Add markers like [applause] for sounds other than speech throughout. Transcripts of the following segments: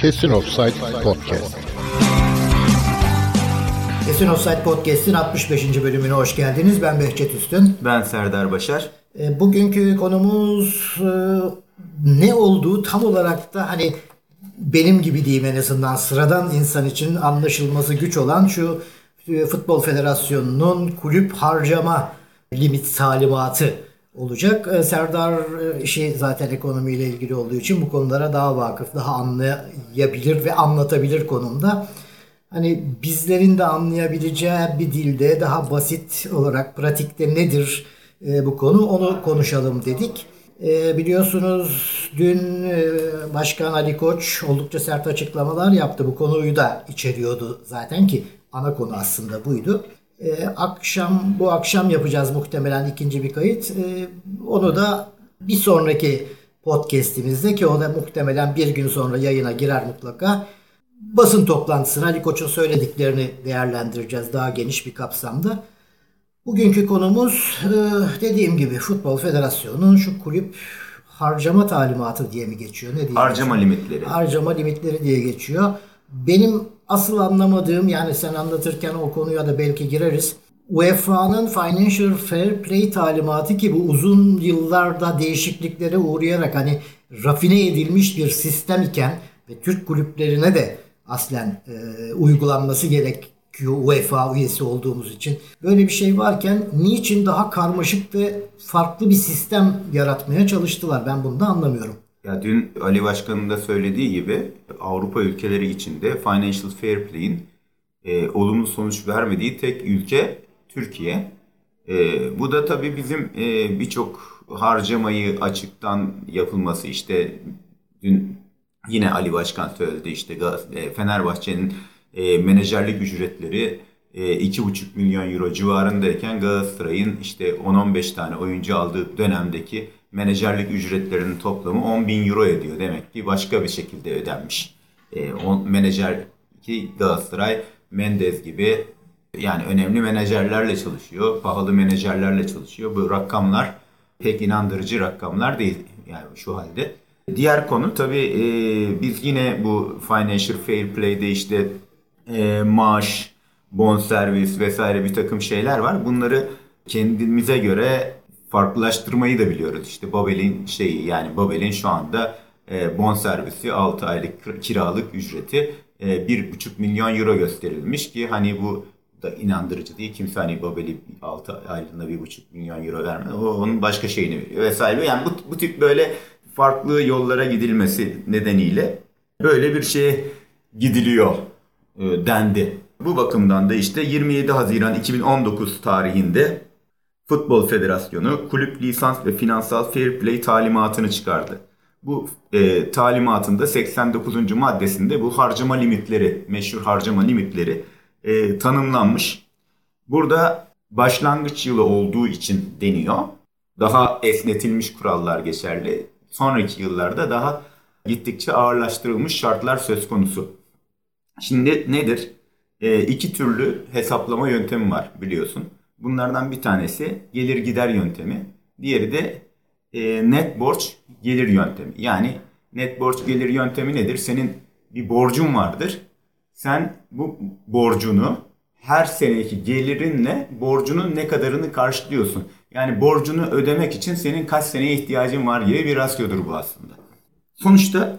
Kesin Offside Podcast. Kesin Offside Podcast'in 65. bölümüne hoş geldiniz. Ben Behçet Üstün. Ben Serdar Başar. E, bugünkü konumuz e, ne olduğu tam olarak da hani benim gibi diyeyim en azından sıradan insan için anlaşılması güç olan şu e, Futbol Federasyonu'nun kulüp harcama limit talimatı olacak. Serdar işi zaten ekonomiyle ilgili olduğu için bu konulara daha vakıf, daha anlayabilir ve anlatabilir konumda. Hani bizlerin de anlayabileceği bir dilde daha basit olarak pratikte nedir bu konu onu konuşalım dedik. biliyorsunuz dün Başkan Ali Koç oldukça sert açıklamalar yaptı. Bu konuyu da içeriyordu zaten ki ana konu aslında buydu. E, akşam bu akşam yapacağız muhtemelen ikinci bir kayıt. E, onu da bir sonraki podcast'imizde ki o da muhtemelen bir gün sonra yayına girer mutlaka. Basın toplantısına Ali Koç'un söylediklerini değerlendireceğiz daha geniş bir kapsamda. Bugünkü konumuz e, dediğim gibi Futbol Federasyonu'nun şu kulüp harcama talimatı diye mi geçiyor? Ne diye Harcama geçiyor? limitleri. Harcama limitleri diye geçiyor. Benim asıl anlamadığım yani sen anlatırken o konuya da belki gireriz. UEFA'nın Financial Fair Play talimatı ki bu uzun yıllarda değişikliklere uğrayarak hani rafine edilmiş bir sistem iken ve Türk kulüplerine de aslen e, uygulanması gerekiyor UEFA üyesi olduğumuz için. Böyle bir şey varken niçin daha karmaşık ve farklı bir sistem yaratmaya çalıştılar? Ben bunu da anlamıyorum. Ya dün Ali Başkan'ın da söylediği gibi Avrupa ülkeleri içinde Financial Fair Play'in e, olumlu sonuç vermediği tek ülke Türkiye. E, bu da tabii bizim e, birçok harcamayı açıktan yapılması işte dün yine Ali Başkan söyledi işte e, Fenerbahçe'nin e, menajerlik ücretleri e, 2,5 milyon euro civarındayken Galatasaray'ın işte 10-15 tane oyuncu aldığı dönemdeki menajerlik ücretlerinin toplamı 10 bin euro ediyor. Demek ki başka bir şekilde ödenmiş. E, on, menajer ki Galatasaray, Mendez gibi yani önemli menajerlerle çalışıyor. Pahalı menajerlerle çalışıyor. Bu rakamlar pek inandırıcı rakamlar değil yani şu halde. Diğer konu tabii e, biz yine bu Financial Fair Play'de işte e, maaş, bonservis vesaire bir takım şeyler var. Bunları kendimize göre farklılaştırmayı da biliyoruz. İşte Babel'in şeyi yani Babel'in şu anda e, bon servisi 6 aylık kiralık ücreti e, 1,5 milyon euro gösterilmiş ki hani bu da inandırıcı değil. Kimse hani Babel'i 6 aylığında 1,5 milyon euro vermez. O onun başka şeyini veriyor vesaire. Yani bu, bu tip böyle farklı yollara gidilmesi nedeniyle böyle bir şeye gidiliyor e, dendi. Bu bakımdan da işte 27 Haziran 2019 tarihinde Futbol Federasyonu kulüp lisans ve finansal fair play talimatını çıkardı. Bu e, talimatın 89. maddesinde bu harcama limitleri, meşhur harcama limitleri e, tanımlanmış. Burada başlangıç yılı olduğu için deniyor. Daha esnetilmiş kurallar geçerli. Sonraki yıllarda daha gittikçe ağırlaştırılmış şartlar söz konusu. Şimdi nedir? E, iki türlü hesaplama yöntemi var biliyorsun. Bunlardan bir tanesi gelir gider yöntemi. Diğeri de e, net borç gelir yöntemi. Yani net borç gelir yöntemi nedir? Senin bir borcun vardır. Sen bu borcunu her seneki gelirinle borcunun ne kadarını karşılıyorsun. Yani borcunu ödemek için senin kaç seneye ihtiyacın var gibi bir rasyodur bu aslında. Sonuçta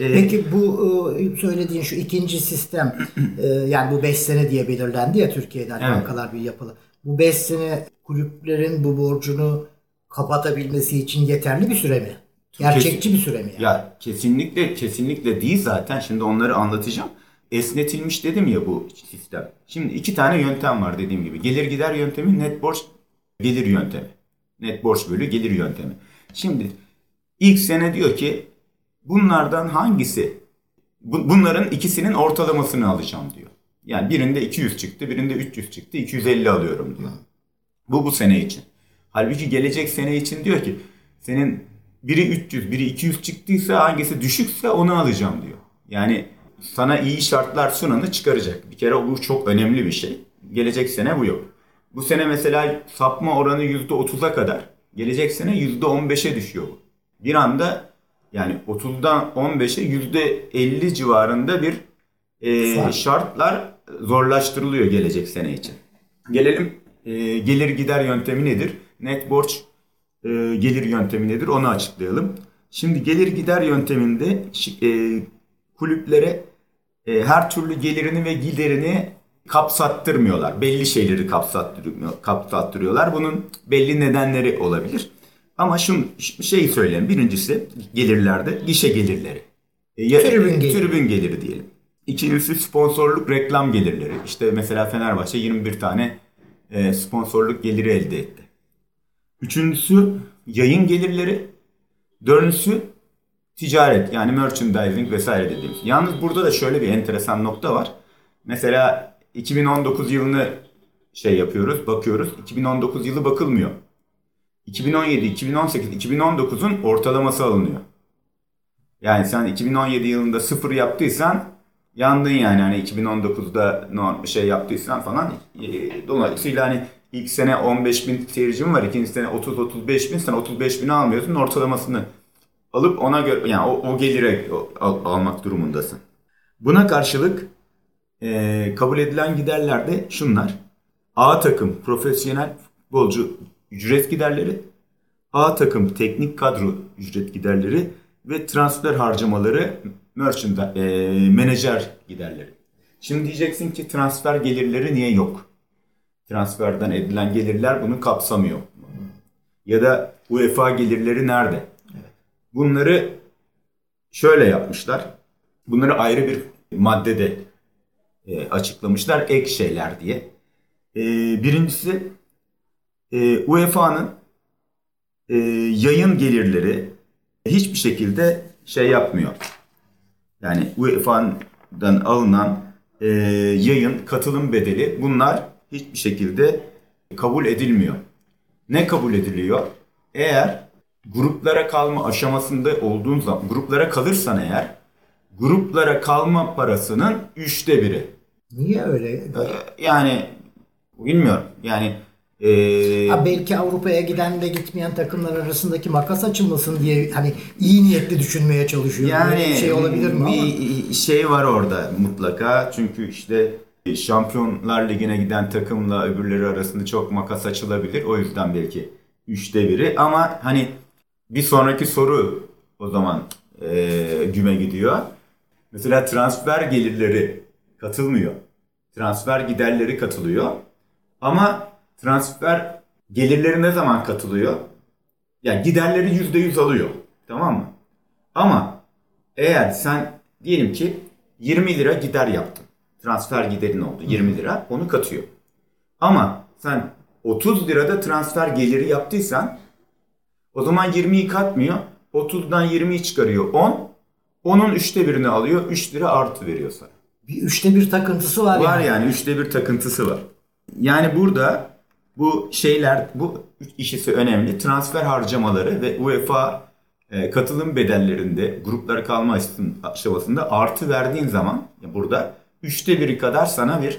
e, Peki bu e, söylediğin şu ikinci sistem e, yani bu 5 sene diye belirlendi ya Türkiye'de hani evet. bankalar bir yapılı bu 5 sene kulüplerin bu borcunu kapatabilmesi için yeterli bir süre mi? Gerçekçi Kesin, bir süre mi? Yani? Ya kesinlikle kesinlikle değil zaten. Şimdi onları anlatacağım. Esnetilmiş dedim ya bu sistem. Şimdi iki tane yöntem var dediğim gibi. Gelir gider yöntemi, net borç gelir yöntemi. Net borç bölü gelir yöntemi. Şimdi ilk sene diyor ki bunlardan hangisi bunların ikisinin ortalamasını alacağım diyor. Yani birinde 200 çıktı, birinde 300 çıktı, 250 alıyorum diyor. Bu bu sene için. Halbuki gelecek sene için diyor ki senin biri 300, biri 200 çıktıysa hangisi düşükse onu alacağım diyor. Yani sana iyi şartlar sunanı çıkaracak. Bir kere bu çok önemli bir şey. Gelecek sene bu yok. Bu sene mesela sapma oranı %30'a kadar. Gelecek sene %15'e düşüyor bu. Bir anda Yani 30'dan 15'e %50 civarında bir e, şartlar zorlaştırılıyor gelecek sene için. Gelelim e, gelir gider yöntemi nedir? Net borç e, gelir yöntemi nedir? Onu açıklayalım. Şimdi gelir gider yönteminde e, kulüplere e, her türlü gelirini ve giderini kapsattırmıyorlar. Belli şeyleri kapsattırıyor, kapsattırıyorlar. Bunun belli nedenleri olabilir. Ama şu şeyi söyleyeyim. Birincisi gelirlerde gişe gelirleri. E, tribün geliri. Tribün geliri diyelim. İkincisi sponsorluk reklam gelirleri. İşte mesela Fenerbahçe 21 tane e, sponsorluk geliri elde etti. Üçüncüsü yayın gelirleri. Dördüncüsü ticaret yani merchandising vesaire dediğimiz. Yalnız burada da şöyle bir enteresan nokta var. Mesela 2019 yılını şey yapıyoruz, bakıyoruz. 2019 yılı bakılmıyor. 2017, 2018, 2019'un ortalaması alınıyor. Yani sen 2017 yılında sıfır yaptıysan yandın yani hani 2019'da normal şey yaptıysan falan. E, dolayısıyla hani ilk sene 15 bin seyircim var, ikinci sene 30-35 bin, sen 35 bini almıyorsun ortalamasını alıp ona göre yani o, o gelire al, almak durumundasın. Buna karşılık e, kabul edilen giderler de şunlar. A takım profesyonel futbolcu ücret giderleri, A takım teknik kadro ücret giderleri ve transfer harcamaları merchandise, e, menajer giderleri. Şimdi diyeceksin ki transfer gelirleri niye yok? Transferden edilen gelirler bunu kapsamıyor. Ya da UEFA gelirleri nerede? Bunları şöyle yapmışlar. Bunları ayrı bir maddede e, açıklamışlar. Ek şeyler diye. E, birincisi e, UEFA'nın e, yayın gelirleri hiçbir şekilde şey yapmıyor. Yani UEFA'dan alınan e, yayın, katılım bedeli bunlar hiçbir şekilde kabul edilmiyor. Ne kabul ediliyor? Eğer gruplara kalma aşamasında olduğun zaman, gruplara kalırsan eğer, gruplara kalma parasının üçte biri. Niye öyle? Ee, yani bilmiyorum. Yani ee, ha belki Avrupa'ya giden ve gitmeyen takımlar arasındaki makas açılmasın diye hani iyi niyetli düşünmeye çalışıyor. Yani bir şey olabilir mi? Bir ama? şey var orada mutlaka. Çünkü işte Şampiyonlar Ligi'ne giden takımla öbürleri arasında çok makas açılabilir. O yüzden belki üçte biri. Ama hani bir sonraki soru o zaman e, güme gidiyor. Mesela transfer gelirleri katılmıyor. Transfer giderleri katılıyor. Ama transfer gelirleri ne zaman katılıyor? Yani giderleri yüzde yüz alıyor. Tamam mı? Ama eğer sen diyelim ki 20 lira gider yaptın. Transfer giderin oldu 20 lira. Onu katıyor. Ama sen 30 lirada transfer geliri yaptıysan o zaman 20'yi katmıyor. 30'dan 20'yi çıkarıyor 10. 10'un üçte birini alıyor. 3 lira artı veriyor sana. Bir üçte bir takıntısı var, var yani. Var yani üçte bir takıntısı var. Yani burada bu şeyler, bu işisi önemli. Transfer harcamaları ve UEFA e, katılım bedellerinde gruplara kalma aşamasında artı verdiğin zaman burada üçte biri kadar sana bir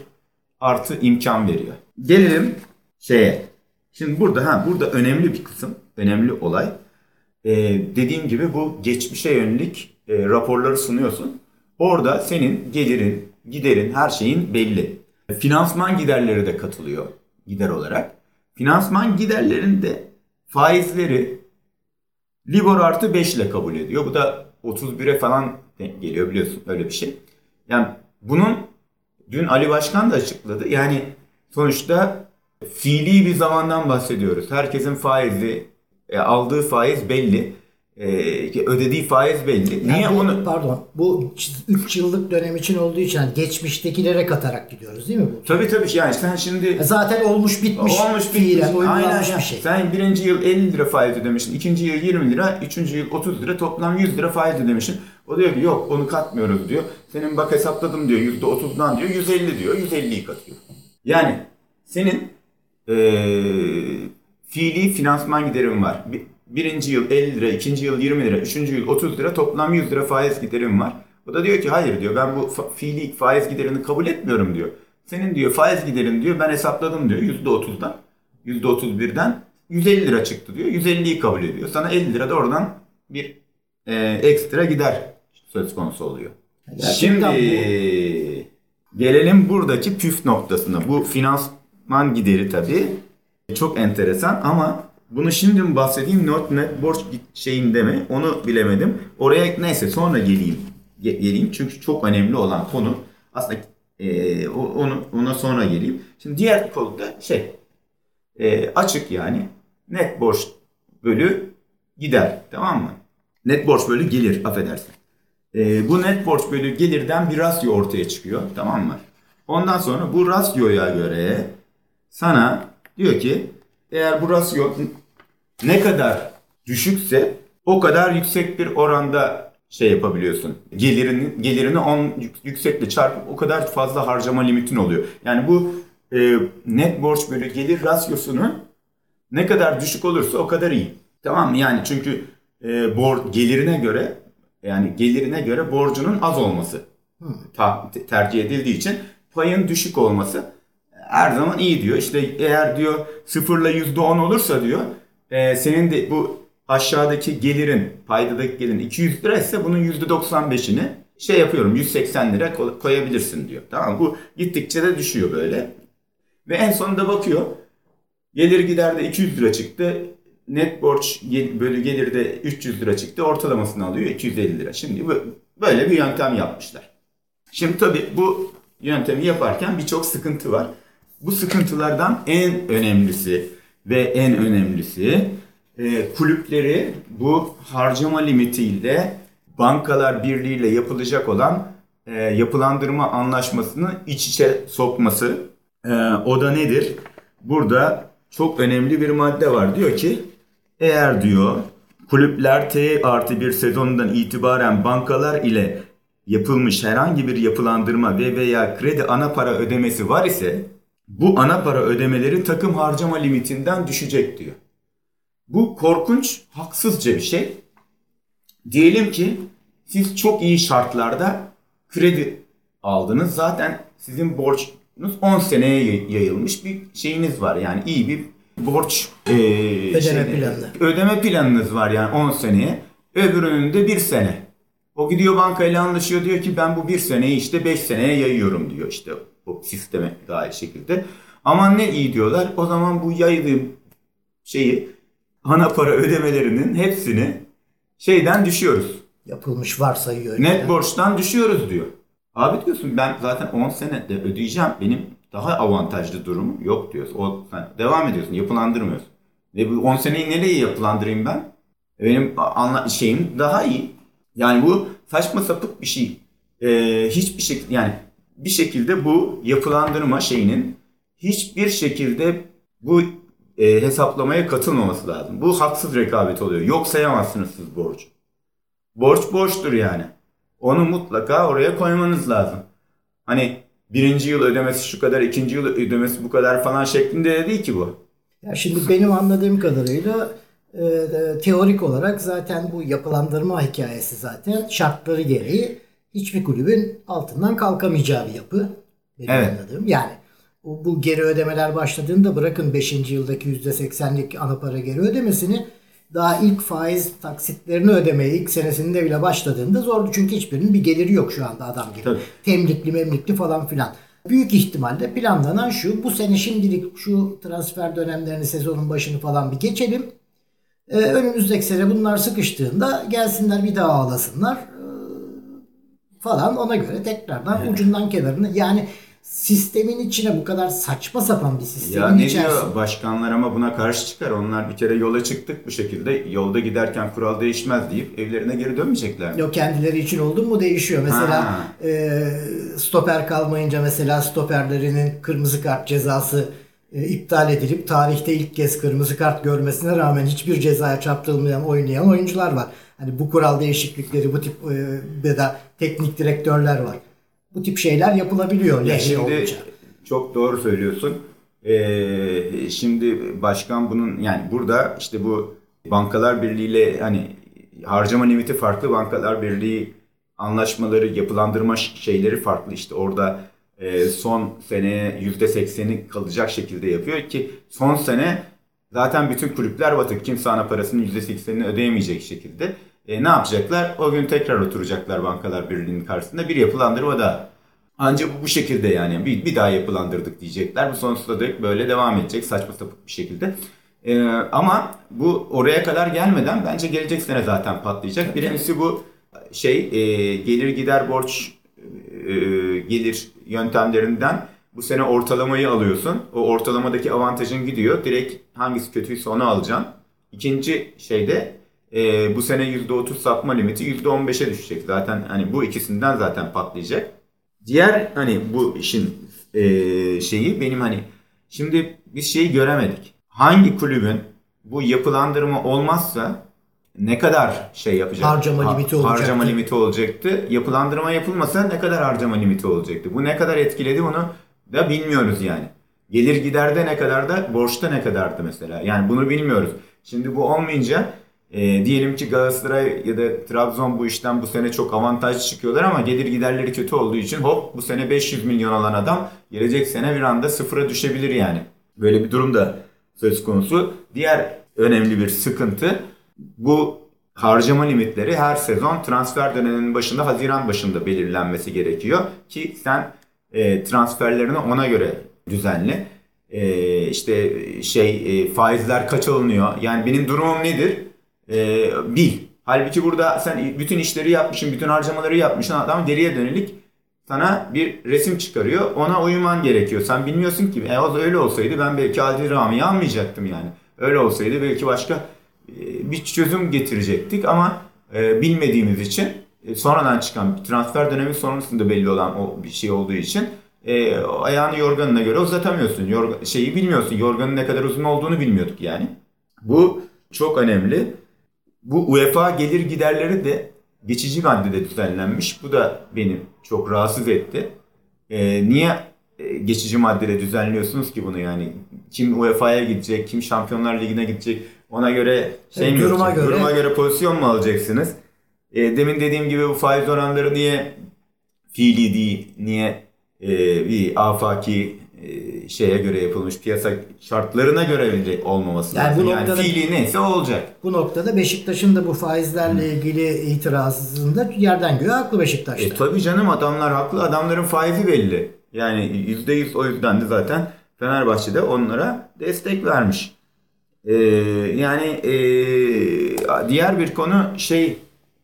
artı imkan veriyor. Gelelim şeye. Şimdi burada ha burada önemli bir kısım önemli olay. Ee, dediğim gibi bu geçmişe yönelik e, raporları sunuyorsun. Orada senin gelirin, giderin, her şeyin belli. Finansman giderleri de katılıyor gider olarak. Finansman giderlerinde faizleri Libor artı 5 ile kabul ediyor. Bu da 31'e falan geliyor biliyorsun öyle bir şey. Yani bunun dün Ali Başkan da açıkladı. Yani sonuçta fiili bir zamandan bahsediyoruz. Herkesin faizi e, aldığı faiz belli. E, ödediği faiz belli. Niye yani bu, onu pardon bu 3 yıllık dönem için olduğu için yani geçmiştekilere katarak gidiyoruz değil mi bu? Tabii tabii yani sen şimdi e, zaten olmuş bitmiş. Olmuş bitmiş. Aynen. bir şey. Sen birinci yıl 50 lira faiz ödemişsin. ikinci yıl 20 lira. Üçüncü yıl 30 lira. Toplam 100 lira faiz ödemişsin. O diyor ki yok onu katmıyoruz diyor. Senin bak hesapladım diyor %30'dan diyor 150 diyor. 150'yi katıyor. Yani senin ee, fiili finansman giderim var. Bir, birinci yıl 50 lira, ikinci yıl 20 lira, üçüncü yıl 30 lira toplam 100 lira faiz giderim var. O da diyor ki hayır diyor ben bu fa- fiili faiz giderini kabul etmiyorum diyor. Senin diyor faiz giderin diyor ben hesapladım diyor %30'dan, %31'den 150 lira çıktı diyor. 150'yi kabul ediyor. Sana 50 lira da oradan bir e, ekstra gider söz konusu oluyor. Gerçekten Şimdi gelelim buradaki püf noktasına. Bu finansman gideri tabii çok enteresan ama bunu şimdi mi bahsedeyim not net borç şeyinde mi onu bilemedim. Oraya neyse sonra geleyim. Ge- geleyim çünkü çok önemli olan konu aslında e, onu ona sonra geleyim. Şimdi diğer konuda şey e, açık yani net borç bölü gider tamam mı? Net borç bölü gelir affedersin. E, bu net borç bölü gelirden bir rasyo ortaya çıkıyor tamam mı? Ondan sonra bu rasyoya göre sana diyor ki eğer bu rasyo ne kadar düşükse o kadar yüksek bir oranda şey yapabiliyorsun. Gelirini gelirini 10 yüksekle çarpıp o kadar fazla harcama limitin oluyor. Yani bu e, net borç bölü gelir rasyosunu ne kadar düşük olursa o kadar iyi. Tamam mı? Yani çünkü e, bor, gelirine göre yani gelirine göre borcunun az olması ta- te- tercih edildiği için payın düşük olması her zaman iyi diyor. İşte eğer diyor sıfırla yüzde on olursa diyor e, senin de bu aşağıdaki gelirin paydadaki gelirin 200 lira ise bunun yüzde 95'ini şey yapıyorum 180 lira koy- koyabilirsin diyor. Tamam bu gittikçe de düşüyor böyle. Ve en sonunda bakıyor gelir giderde 200 lira çıktı. Net borç bölü gelirde 300 lira çıktı. Ortalamasını alıyor 250 lira. Şimdi böyle bir yöntem yapmışlar. Şimdi tabii bu yöntemi yaparken birçok sıkıntı var. Bu sıkıntılardan en önemlisi ve en önemlisi e, kulüpleri bu harcama limitiyle bankalar birliğiyle yapılacak olan e, yapılandırma anlaşmasını iç içe sokması. E, o da nedir? Burada çok önemli bir madde var. Diyor ki eğer diyor kulüpler T artı bir sezonundan itibaren bankalar ile yapılmış herhangi bir yapılandırma ve veya kredi ana para ödemesi var ise bu ana para ödemeleri takım harcama limitinden düşecek diyor. Bu korkunç, haksızca bir şey. Diyelim ki siz çok iyi şartlarda kredi aldınız. Zaten sizin borcunuz 10 seneye yay- yayılmış bir şeyiniz var. Yani iyi bir borç ee, Ödeme planı. Ödeme planınız var yani 10 seneye. Öbürünün de 1 sene. O gidiyor bankayla anlaşıyor diyor ki ben bu 1 seneyi işte 5 seneye yayıyorum diyor işte o sisteme dair şekilde. Aman ne iyi diyorlar. O zaman bu yaydığım şeyi ana para ödemelerinin hepsini şeyden düşüyoruz. Yapılmış varsayıyor. Net borçtan düşüyoruz diyor. Abi diyorsun ben zaten 10 senede ödeyeceğim. Benim daha avantajlı durumum yok diyorsun. O, sen devam ediyorsun. Yapılandırmıyorsun. Ve bu 10 seneyi nereye yapılandırayım ben? Benim anla şeyim daha iyi. Yani bu saçma sapık bir şey. Ee, hiçbir şekilde yani bir şekilde bu yapılandırma şeyinin hiçbir şekilde bu e, hesaplamaya katılmaması lazım. Bu haksız rekabet oluyor. Yok sayamazsınız siz borcu. Borç borçtur yani. Onu mutlaka oraya koymanız lazım. Hani birinci yıl ödemesi şu kadar, ikinci yıl ödemesi bu kadar falan şeklinde de değil ki bu. Ya şimdi benim anladığım kadarıyla e, e, teorik olarak zaten bu yapılandırma hikayesi zaten şartları gereği hiçbir kulübün altından kalkamayacağı bir yapı. Benim Evet. anladığım. Yani bu, geri ödemeler başladığında bırakın 5. yıldaki %80'lik ana para geri ödemesini daha ilk faiz taksitlerini ödemeye ilk senesinde bile başladığında zordu. Çünkü hiçbirinin bir geliri yok şu anda adam gibi. Tabii. Temlikli memlikli falan filan. Büyük ihtimalle planlanan şu. Bu sene şimdilik şu transfer dönemlerini sezonun başını falan bir geçelim. Ee, önümüzdeki sene bunlar sıkıştığında gelsinler bir daha ağlasınlar falan ona göre tekrardan ucundan kenarını yani sistemin içine bu kadar saçma sapan bir sistemin Ya ne içerisinde diyor başkanlar ama buna karşı çıkar. Onlar bir kere yola çıktık bu şekilde. Yolda giderken kural değişmez deyip evlerine geri dönmeyecekler. Yok kendileri için oldu mu değişiyor. Mesela Ha. e, stoper kalmayınca mesela stoperlerinin kırmızı kart cezası iptal edilip tarihte ilk kez kırmızı kart görmesine rağmen hiçbir cezaya çarptırılmayan oynayan oyuncular var. Hani bu kural değişiklikleri bu tip e, da teknik direktörler var. Bu tip şeyler yapılabiliyor. Ya şimdi olunca. çok doğru söylüyorsun. Ee, şimdi başkan bunun yani burada işte bu bankalar birliğiyle hani harcama limiti farklı bankalar birliği anlaşmaları yapılandırma şeyleri farklı işte orada e, son seneye yüzde sekseni kalacak şekilde yapıyor ki son sene zaten bütün kulüpler batık kimse ana parasının yüzde seksenini ödeyemeyecek şekilde E, ne yapacaklar? O gün tekrar oturacaklar Bankalar Birliği'nin karşısında bir yapılandırma daha. Ancak bu, bu şekilde yani bir, bir daha yapılandırdık diyecekler. Bu sonsuza dek böyle devam edecek saçma sapık bir şekilde. Ee, ama bu oraya kadar gelmeden bence gelecek sene zaten patlayacak. Birincisi bu şey e, gelir gider borç e, gelir yöntemlerinden bu sene ortalamayı alıyorsun. O ortalamadaki avantajın gidiyor. Direkt hangisi kötüyse onu alacaksın. İkinci şeyde e, bu sene %30 sapma limiti %15'e düşecek. Zaten hani bu ikisinden zaten patlayacak. Diğer hani bu işin e, şeyi benim hani şimdi biz şeyi göremedik. Hangi kulübün bu yapılandırma olmazsa ne kadar şey yapacak? Harcama limiti olacaktı. Harcama limiti olacaktı. Yapılandırma yapılmasa ne kadar harcama limiti olacaktı? Bu ne kadar etkiledi onu da bilmiyoruz yani. Gelir giderde ne kadar da borçta ne kadardı mesela. Yani bunu bilmiyoruz. Şimdi bu olmayınca e, diyelim ki Galatasaray ya da Trabzon bu işten bu sene çok avantajlı çıkıyorlar ama gelir giderleri kötü olduğu için hop bu sene 500 milyon alan adam gelecek sene bir anda sıfıra düşebilir yani. Böyle bir durum da söz konusu. Diğer önemli bir sıkıntı bu harcama limitleri her sezon transfer döneminin başında Haziran başında belirlenmesi gerekiyor ki sen e, transferlerini ona göre düzenle. E, işte şey e, faizler kaç alınıyor? Yani benim durumum nedir? E, bil. Halbuki burada sen bütün işleri yapmışsın, bütün harcamaları yapmışsın. Adam geriye dönelik sana bir resim çıkarıyor. Ona uyuman gerekiyor. Sen bilmiyorsun ki. E, öyle olsaydı ben belki Adil Rami'yi almayacaktım yani. Öyle olsaydı belki başka bir çözüm getirecektik ama e, bilmediğimiz için e, sonradan çıkan transfer dönemi sonrasında belli olan o bir şey olduğu için e, ayağını yorganına göre uzatamıyorsun. Yorga, şeyi bilmiyorsun. Yorganın ne kadar uzun olduğunu bilmiyorduk yani. Bu çok önemli. Bu UEFA gelir giderleri de geçici maddede düzenlenmiş. Bu da beni çok rahatsız etti. E, niye geçici maddede düzenliyorsunuz ki bunu yani? Kim UEFA'ya gidecek, kim Şampiyonlar Ligi'ne gidecek? Ona göre şey mi duruma göre. Duruma göre pozisyon mu alacaksınız? E, demin dediğim gibi bu faiz oranları niye fiili değil, niye e, bir afaki e, şeye göre yapılmış, piyasa şartlarına göre olmaması yani lazım. Bu yani noktada, fiili neyse olacak. Bu noktada Beşiktaş'ın da bu faizlerle ilgili itirazında yerden göğe haklı Beşiktaş'ta. E tabii canım adamlar haklı. Adamların faizi belli. Yani %100 o yüzden de zaten Fenerbahçe'de onlara destek vermiş. Ee, yani e, diğer bir konu şey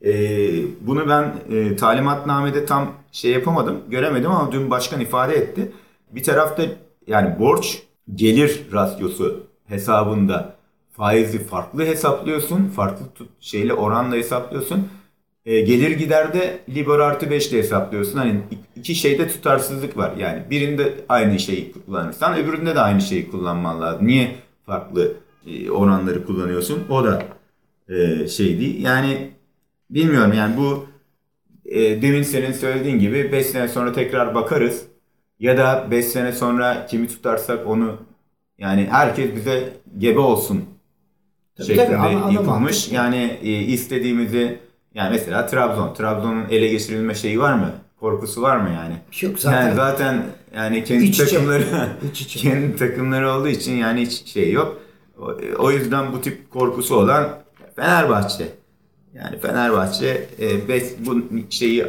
e, bunu ben e, talimatnamede tam şey yapamadım, göremedim ama dün başkan ifade etti. Bir tarafta yani borç gelir rasyosu hesabında faizi farklı hesaplıyorsun, farklı tut, şeyle oranla hesaplıyorsun. E, gelir giderde Libor artı 5 ile hesaplıyorsun. Hani iki şeyde tutarsızlık var. Yani birinde aynı şeyi kullanırsan öbüründe de aynı şeyi kullanman lazım. Niye farklı oranları kullanıyorsun? O da e, şey değil. Yani bilmiyorum yani bu e, demin senin söylediğin gibi 5 sene sonra tekrar bakarız. Ya da 5 sene sonra kimi tutarsak onu yani herkes bize gebe olsun tabii, şeklinde tabii, yapılmış. Yani e, istediğimizi yani mesela Trabzon. Trabzon'un ele geçirilme şeyi var mı? Korkusu var mı yani? Yok zaten. Yani zaten yani kendi iç takımları iç [laughs] kendi takımları olduğu için yani hiç şey yok. O, o yüzden bu tip korkusu olan Fenerbahçe. Yani Fenerbahçe e, bu şeyi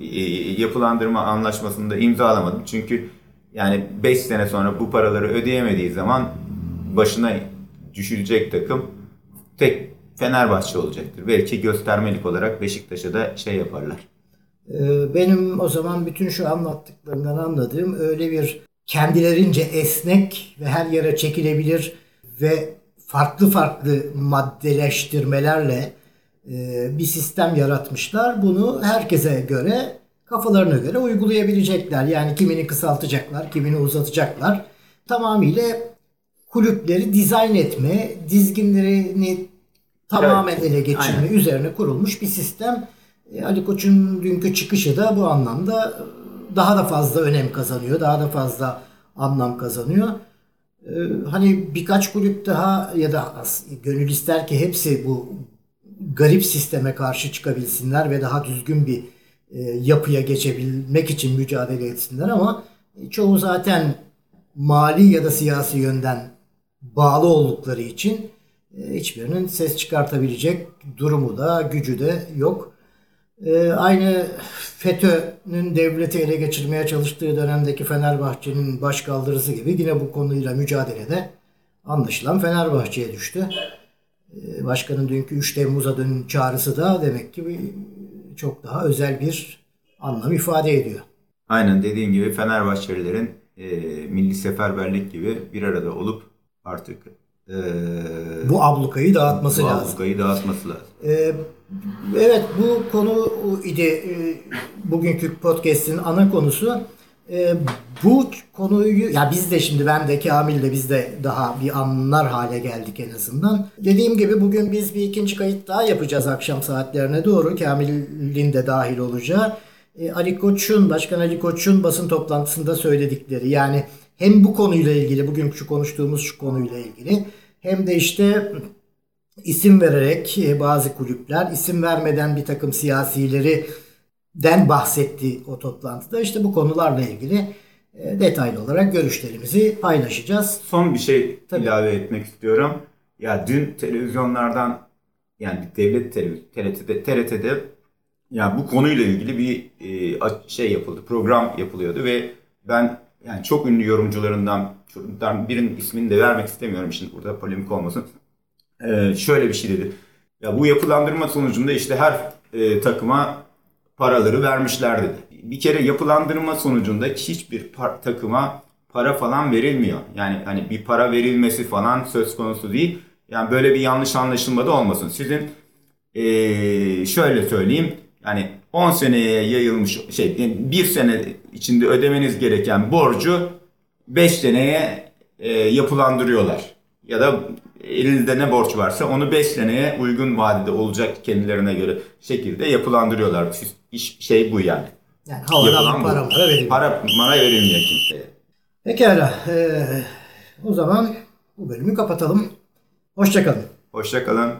e, yapılandırma anlaşmasında imzalamadı. Çünkü yani 5 sene sonra bu paraları ödeyemediği zaman başına düşürecek takım tek Fenerbahçe olacaktır. Belki göstermelik olarak Beşiktaş'a da şey yaparlar. Ee, benim o zaman bütün şu anlattıklarından anladığım öyle bir kendilerince esnek ve her yere çekilebilir ve farklı farklı maddeleştirmelerle e, bir sistem yaratmışlar. Bunu herkese göre kafalarına göre uygulayabilecekler. Yani kimini kısaltacaklar, kimini uzatacaklar. Tamamıyla kulüpleri dizayn etme, dizginlerini tamamen evet. ele geçirme Aynen. üzerine kurulmuş bir sistem. E, Ali Koç'un dünkü çıkışı da bu anlamda daha da fazla önem kazanıyor. Daha da fazla anlam kazanıyor. Ee, hani birkaç kulüp daha ya da gönül ister ki hepsi bu garip sisteme karşı çıkabilsinler ve daha düzgün bir e, yapıya geçebilmek için mücadele etsinler ama çoğu zaten mali ya da siyasi yönden bağlı oldukları için e, hiçbirinin ses çıkartabilecek durumu da gücü de yok. E, aynı FETÖ'nün devleti ele geçirmeye çalıştığı dönemdeki Fenerbahçe'nin başkaldırısı gibi yine bu konuyla mücadelede anlaşılan Fenerbahçe'ye düştü. E, başkanın dünkü 3 Temmuz'a dönün çağrısı da demek ki çok daha özel bir anlam ifade ediyor. Aynen dediğin gibi Fenerbahçelilerin e, milli seferberlik gibi bir arada olup artık e, Bu ablukayı dağıtması bu lazım. ablukayı dağıtması lazım. Ee, evet bu konu idi e, bugünkü podcast'in ana konusu. Ee, bu konuyu ya biz de şimdi ben de Kamil de biz de daha bir anlar hale geldik en azından. Dediğim gibi bugün biz bir ikinci kayıt daha yapacağız akşam saatlerine doğru. Kamil'in de dahil olacağı. Ee, Ali Koç'un, Başkan Ali Koç'un basın toplantısında söyledikleri yani hem bu konuyla ilgili bugün şu konuştuğumuz şu konuyla ilgili hem de işte isim vererek e, bazı kulüpler isim vermeden bir takım siyasileri den bahsetti o toplantıda. İşte bu konularla ilgili e, detaylı olarak görüşlerimizi paylaşacağız. Son bir şey Tabii. ilave etmek istiyorum. Ya dün televizyonlardan yani devlet TRT'de, TRT'de ya bu konuyla ilgili bir e, şey yapıldı. Program yapılıyordu ve ben yani çok ünlü yorumcularından birinin ismini de vermek istemiyorum şimdi burada polemik olmasın. E, şöyle bir şey dedi. Ya bu yapılandırma sonucunda işte her e, takıma paraları vermişler dedi. Bir kere yapılandırma sonucunda hiçbir par- takıma para falan verilmiyor. Yani hani bir para verilmesi falan söz konusu değil. Yani böyle bir yanlış anlaşılma da olmasın. Sizin eee, şöyle söyleyeyim. Yani 10 seneye yayılmış şey yani bir sene içinde ödemeniz gereken borcu 5 seneye eee, yapılandırıyorlar. Ya da elinizde ne borç varsa onu 5 seneye uygun vadede olacak kendilerine göre şekilde yapılandırıyorlar. Siz- iş şey bu yani. Yani havadan para mara verilmiyor. Para mara verilmiyor kimseye. Pekala. e, o zaman bu bölümü kapatalım. Hoşçakalın. Hoşça kalın.